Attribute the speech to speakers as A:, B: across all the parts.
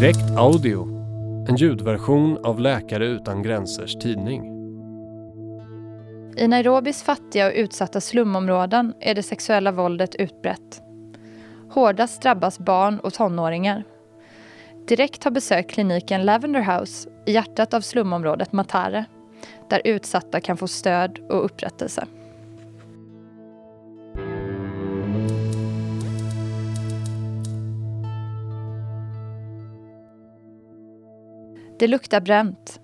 A: Direkt Audio, en ljudversion av Läkare utan gränsers tidning.
B: I Nairobis fattiga och utsatta slumområden är det sexuella våldet utbrett. Hårdast drabbas barn och tonåringar. Direkt har besökt kliniken Lavender House i hjärtat av slumområdet Matare där utsatta kan få stöd och upprättelse. Det luktar bränt.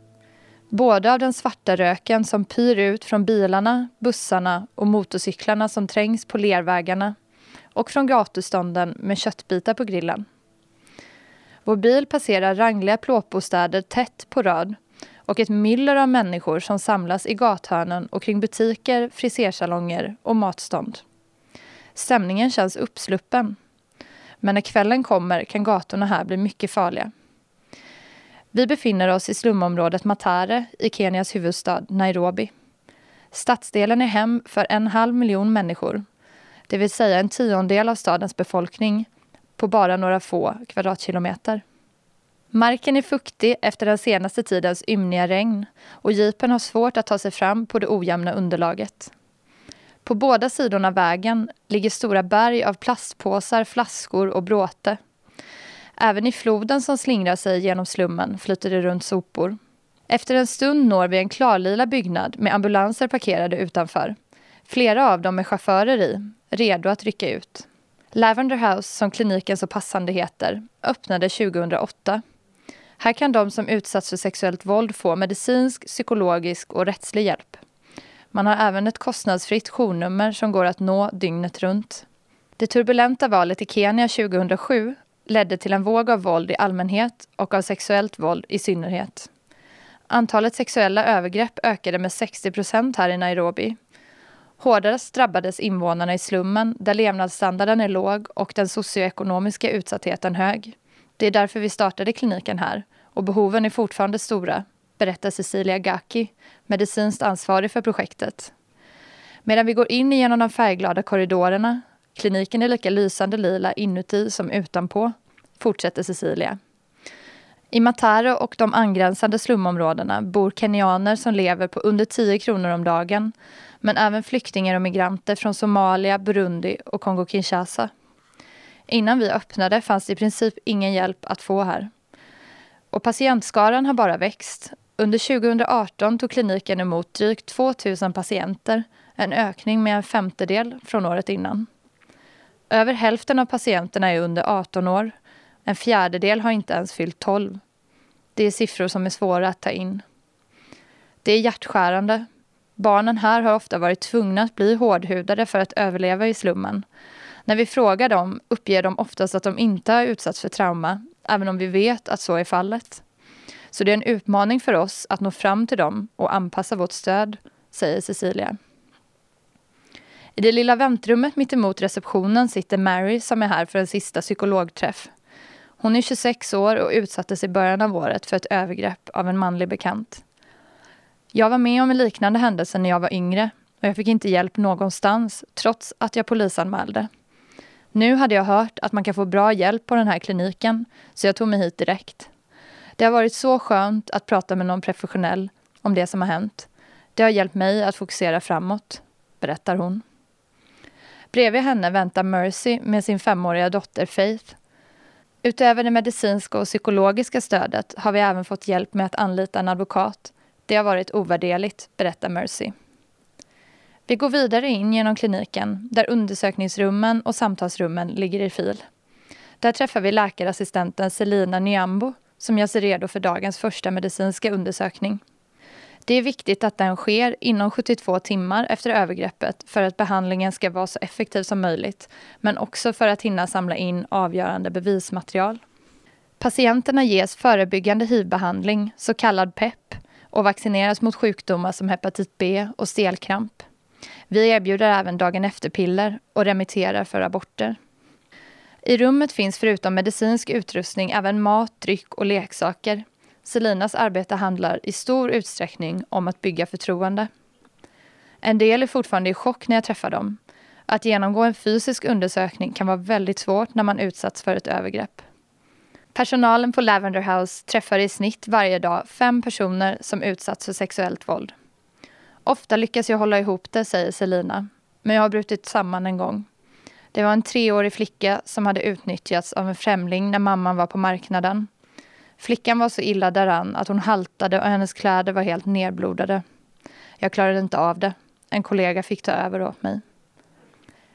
B: Både av den svarta röken som pyr ut från bilarna, bussarna och motorcyklarna som trängs på lervägarna och från gatustånden med köttbitar på grillen. Vår bil passerar rangliga plåtbostäder tätt på rad och ett myller av människor som samlas i gathörnen och kring butiker, frisersalonger och matstånd. Stämningen känns uppsluppen. Men när kvällen kommer kan gatorna här bli mycket farliga. Vi befinner oss i slumområdet Matare i Kenias huvudstad Nairobi. Stadsdelen är hem för en halv miljon människor, det vill säga en tiondel av stadens befolkning på bara några få kvadratkilometer. Marken är fuktig efter den senaste tidens ymniga regn och jeepen har svårt att ta sig fram på det ojämna underlaget. På båda sidorna vägen ligger stora berg av plastpåsar, flaskor och bråte. Även i floden som slingrar sig genom slummen flyter det runt sopor. Efter en stund når vi en klarlila byggnad med ambulanser parkerade utanför. Flera av dem med chaufförer i, redo att rycka ut. Lavender House, som kliniken så passande heter, öppnade 2008. Här kan de som utsatts för sexuellt våld få medicinsk, psykologisk och rättslig hjälp. Man har även ett kostnadsfritt journummer som går att nå dygnet runt. Det turbulenta valet i Kenya 2007 ledde till en våg av våld i allmänhet och av sexuellt våld i synnerhet. Antalet sexuella övergrepp ökade med 60 procent här i Nairobi. Hårdast drabbades invånarna i slummen där levnadsstandarden är låg och den socioekonomiska utsattheten hög. Det är därför vi startade kliniken här och behoven är fortfarande stora, berättar Cecilia Gaki, medicinskt ansvarig för projektet. Medan vi går in genom de färgglada korridorerna Kliniken är lika lysande lila inuti som utanpå, fortsätter Cecilia. I Mataro och de angränsande slumområdena bor kenyaner som lever på under 10 kronor om dagen, men även flyktingar och migranter från Somalia, Burundi och Kongo-Kinshasa. Innan vi öppnade fanns det i princip ingen hjälp att få här. Och patientskaran har bara växt. Under 2018 tog kliniken emot drygt 2 000 patienter, en ökning med en femtedel från året innan. Över hälften av patienterna är under 18 år. En fjärdedel har inte ens fyllt 12. Det är siffror som är svåra att ta in. Det är hjärtskärande. Barnen här har ofta varit tvungna att bli hårdhudade för att överleva i slummen. När vi frågar dem uppger de oftast att de inte har utsatts för trauma, även om vi vet att så är fallet. Så det är en utmaning för oss att nå fram till dem och anpassa vårt stöd, säger Cecilia. I det lilla väntrummet mittemot receptionen sitter Mary som är här för en sista psykologträff. Hon är 26 år och utsattes i början av året för ett övergrepp av en manlig bekant. Jag var med om en liknande händelse när jag var yngre och jag fick inte hjälp någonstans trots att jag polisanmälde. Nu hade jag hört att man kan få bra hjälp på den här kliniken så jag tog mig hit direkt. Det har varit så skönt att prata med någon professionell om det som har hänt. Det har hjälpt mig att fokusera framåt, berättar hon. Bredvid henne väntar Mercy med sin femåriga dotter Faith. Utöver det medicinska och psykologiska stödet har vi även fått hjälp med att anlita en advokat. Det har varit ovärderligt, berättar Mercy. Vi går vidare in genom kliniken där undersökningsrummen och samtalsrummen ligger i fil. Där träffar vi läkarassistenten Selina Nyambo som gör sig redo för dagens första medicinska undersökning. Det är viktigt att den sker inom 72 timmar efter övergreppet för att behandlingen ska vara så effektiv som möjligt, men också för att hinna samla in avgörande bevismaterial. Patienterna ges förebyggande hivbehandling, så kallad PEP, och vaccineras mot sjukdomar som hepatit B och stelkramp. Vi erbjuder även dagen efter-piller och remitterar för aborter. I rummet finns förutom medicinsk utrustning även mat, dryck och leksaker Selinas arbete handlar i stor utsträckning om att bygga förtroende. En del är fortfarande i chock när jag träffar dem. Att genomgå en fysisk undersökning kan vara väldigt svårt när man utsatts för ett övergrepp. Personalen på Lavender House träffar i snitt varje dag fem personer som utsatts för sexuellt våld. Ofta lyckas jag hålla ihop det, säger Selina. Men jag har brutit samman en gång. Det var en treårig flicka som hade utnyttjats av en främling när mamman var på marknaden. Flickan var så illa däran att hon haltade och hennes kläder var helt nerblodade. Jag klarade inte av det. En kollega fick ta över åt mig.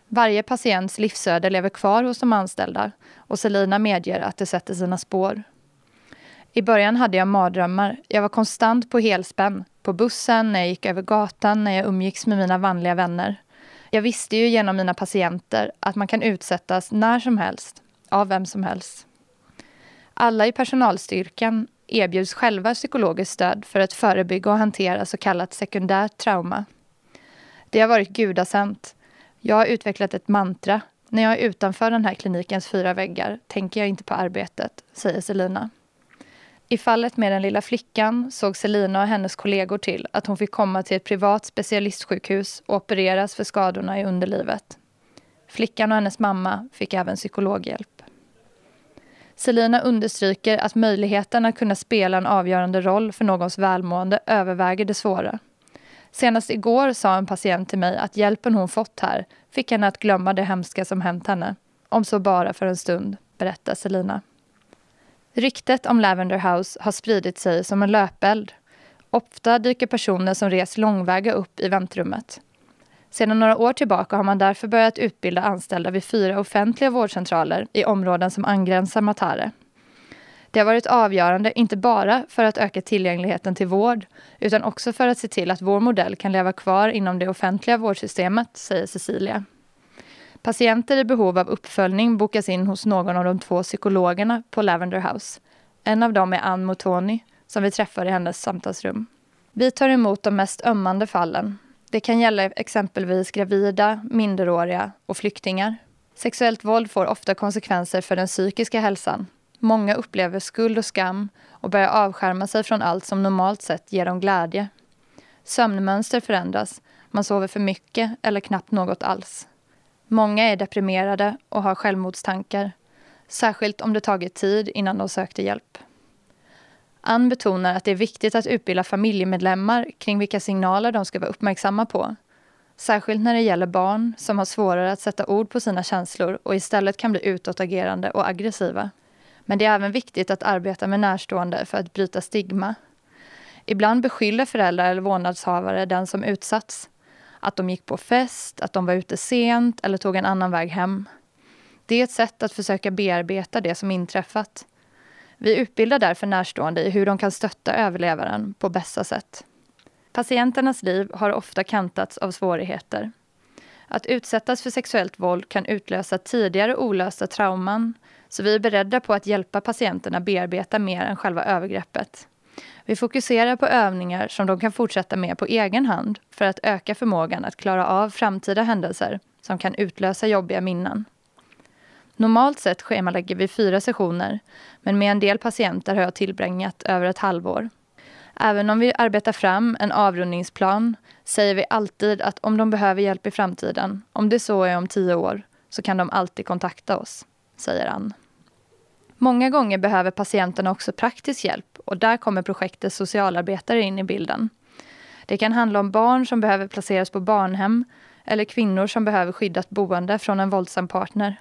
B: Varje patients livsöde lever kvar hos de anställda och Selina medger att det sätter sina spår. I början hade jag mardrömmar. Jag var konstant på helspänn. På bussen, när jag gick över gatan, när jag umgicks med mina vanliga vänner. Jag visste ju genom mina patienter att man kan utsättas när som helst, av vem som helst. Alla i personalstyrkan erbjuds själva psykologiskt stöd för att förebygga och hantera så kallat sekundärt trauma. Det har varit gudasänt. Jag har utvecklat ett mantra. När jag är utanför den här klinikens fyra väggar tänker jag inte på arbetet, säger Selina. I fallet med den lilla flickan såg Selina och hennes kollegor till att hon fick komma till ett privat specialistsjukhus och opereras för skadorna i underlivet. Flickan och hennes mamma fick även psykologhjälp. Selina understryker att möjligheten att kunna spela en avgörande roll för någons välmående överväger det svåra. Senast igår sa en patient till mig att hjälpen hon fått här fick henne att glömma det hemska som hänt henne. Om så bara för en stund, berättar Selina. Ryktet om Lavender House har spridit sig som en löpeld. Ofta dyker personer som rest långväga upp i väntrummet. Sedan några år tillbaka har man därför börjat utbilda anställda vid fyra offentliga vårdcentraler i områden som angränsar Matare. Det har varit avgörande inte bara för att öka tillgängligheten till vård utan också för att se till att vår modell kan leva kvar inom det offentliga vårdsystemet, säger Cecilia. Patienter i behov av uppföljning bokas in hos någon av de två psykologerna på Lavender House. En av dem är Ann Motoni, som vi träffar i hennes samtalsrum. Vi tar emot de mest ömmande fallen. Det kan gälla exempelvis gravida, minderåriga och flyktingar. Sexuellt våld får ofta konsekvenser för den psykiska hälsan. Många upplever skuld och skam och börjar avskärma sig från allt som normalt sett ger dem glädje. Sömnmönster förändras. Man sover för mycket eller knappt något alls. Många är deprimerade och har självmordstankar. Särskilt om det tagit tid innan de sökte hjälp. Ann betonar att det är viktigt att utbilda familjemedlemmar kring vilka signaler de ska vara uppmärksamma på. Särskilt när det gäller barn som har svårare att sätta ord på sina känslor och istället kan bli utåtagerande och aggressiva. Men det är även viktigt att arbeta med närstående för att bryta stigma. Ibland beskyller föräldrar eller vårdnadshavare den som utsatts att de gick på fest, att de var ute sent eller tog en annan väg hem. Det är ett sätt att försöka bearbeta det som inträffat. Vi utbildar därför närstående i hur de kan stötta överlevaren på bästa sätt. Patienternas liv har ofta kantats av svårigheter. Att utsättas för sexuellt våld kan utlösa tidigare olösta trauman, så vi är beredda på att hjälpa patienterna bearbeta mer än själva övergreppet. Vi fokuserar på övningar som de kan fortsätta med på egen hand för att öka förmågan att klara av framtida händelser som kan utlösa jobbiga minnen. Normalt sett schemalägger vi fyra sessioner, men med en del patienter har jag tillbringat över ett halvår. Även om vi arbetar fram en avrundningsplan säger vi alltid att om de behöver hjälp i framtiden, om det så är om tio år, så kan de alltid kontakta oss, säger Ann. Många gånger behöver patienterna också praktisk hjälp och där kommer projektets socialarbetare in i bilden. Det kan handla om barn som behöver placeras på barnhem eller kvinnor som behöver skyddat boende från en våldsam partner.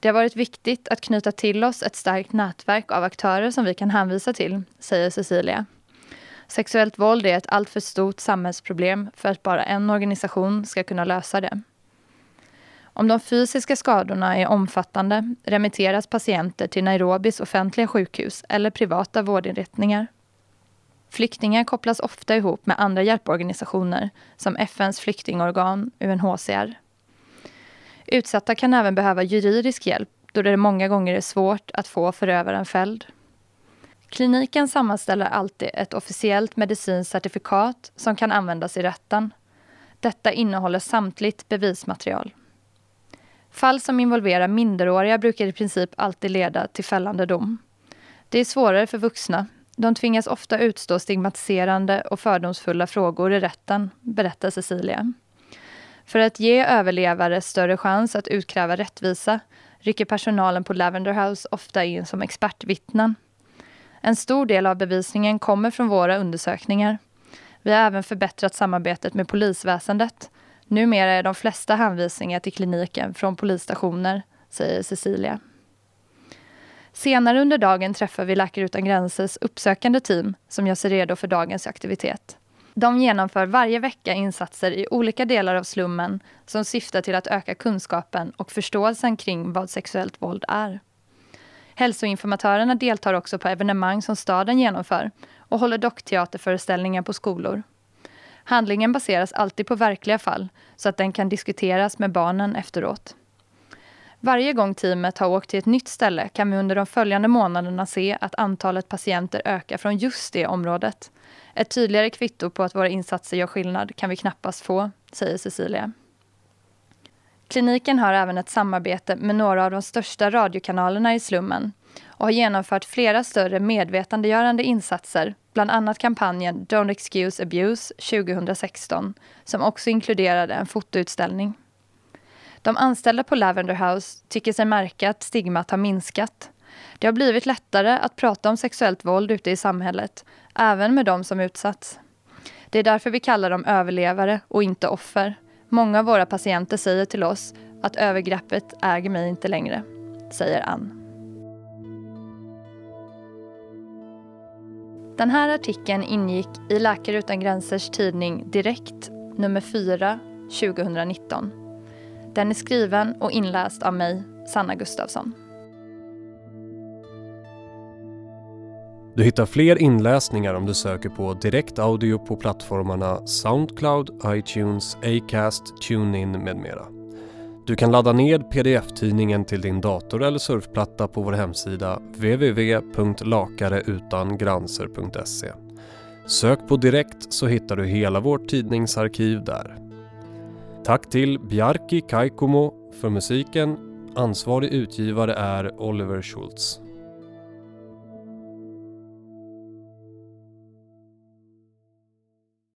B: Det har varit viktigt att knyta till oss ett starkt nätverk av aktörer som vi kan hänvisa till, säger Cecilia. Sexuellt våld är ett alltför stort samhällsproblem för att bara en organisation ska kunna lösa det. Om de fysiska skadorna är omfattande remitteras patienter till Nairobis offentliga sjukhus eller privata vårdinrättningar. Flyktingar kopplas ofta ihop med andra hjälporganisationer som FNs flyktingorgan UNHCR. Utsatta kan även behöva juridisk hjälp då det många gånger är svårt att få förövaren fälld. Kliniken sammanställer alltid ett officiellt medicinskt certifikat som kan användas i rätten. Detta innehåller samtligt bevismaterial. Fall som involverar minderåriga brukar i princip alltid leda till fällande dom. Det är svårare för vuxna. De tvingas ofta utstå stigmatiserande och fördomsfulla frågor i rätten, berättar Cecilia. För att ge överlevare större chans att utkräva rättvisa rycker personalen på Lavender House ofta in som expertvittnen. En stor del av bevisningen kommer från våra undersökningar. Vi har även förbättrat samarbetet med polisväsendet. Numera är de flesta hänvisningar till kliniken från polisstationer, säger Cecilia. Senare under dagen träffar vi Läkare utan gränsers uppsökande team som gör sig redo för dagens aktivitet. De genomför varje vecka insatser i olika delar av slummen som syftar till att öka kunskapen och förståelsen kring vad sexuellt våld är. Hälsoinformatörerna deltar också på evenemang som staden genomför och håller dockteaterföreställningar på skolor. Handlingen baseras alltid på verkliga fall så att den kan diskuteras med barnen efteråt. Varje gång teamet har åkt till ett nytt ställe kan vi under de följande månaderna se att antalet patienter ökar från just det området. Ett tydligare kvitto på att våra insatser gör skillnad kan vi knappast få, säger Cecilia. Kliniken har även ett samarbete med några av de största radiokanalerna i slummen och har genomfört flera större medvetandegörande insatser, bland annat kampanjen Don't Excuse Abuse 2016, som också inkluderade en fotoutställning. De anställda på Lavender House tycker sig märka att stigmat har minskat. Det har blivit lättare att prata om sexuellt våld ute i samhället, även med de som utsatts. Det är därför vi kallar dem överlevare och inte offer. Många av våra patienter säger till oss att övergreppet äger mig inte längre, säger Ann. Den här artikeln ingick i Läkare utan gränsers tidning Direkt nummer 4 2019. Den är skriven och inläst av mig, Sanna Gustafsson.
A: Du hittar fler inläsningar om du söker på direktaudio på plattformarna Soundcloud, iTunes, Acast, TuneIn med mera. Du kan ladda ned pdf-tidningen till din dator eller surfplatta på vår hemsida www.lakareutangranser.se. Sök på direkt så hittar du hela vårt tidningsarkiv där. Tack till Bjarki Kaikomo för musiken. Ansvarig utgivare är Oliver Schultz.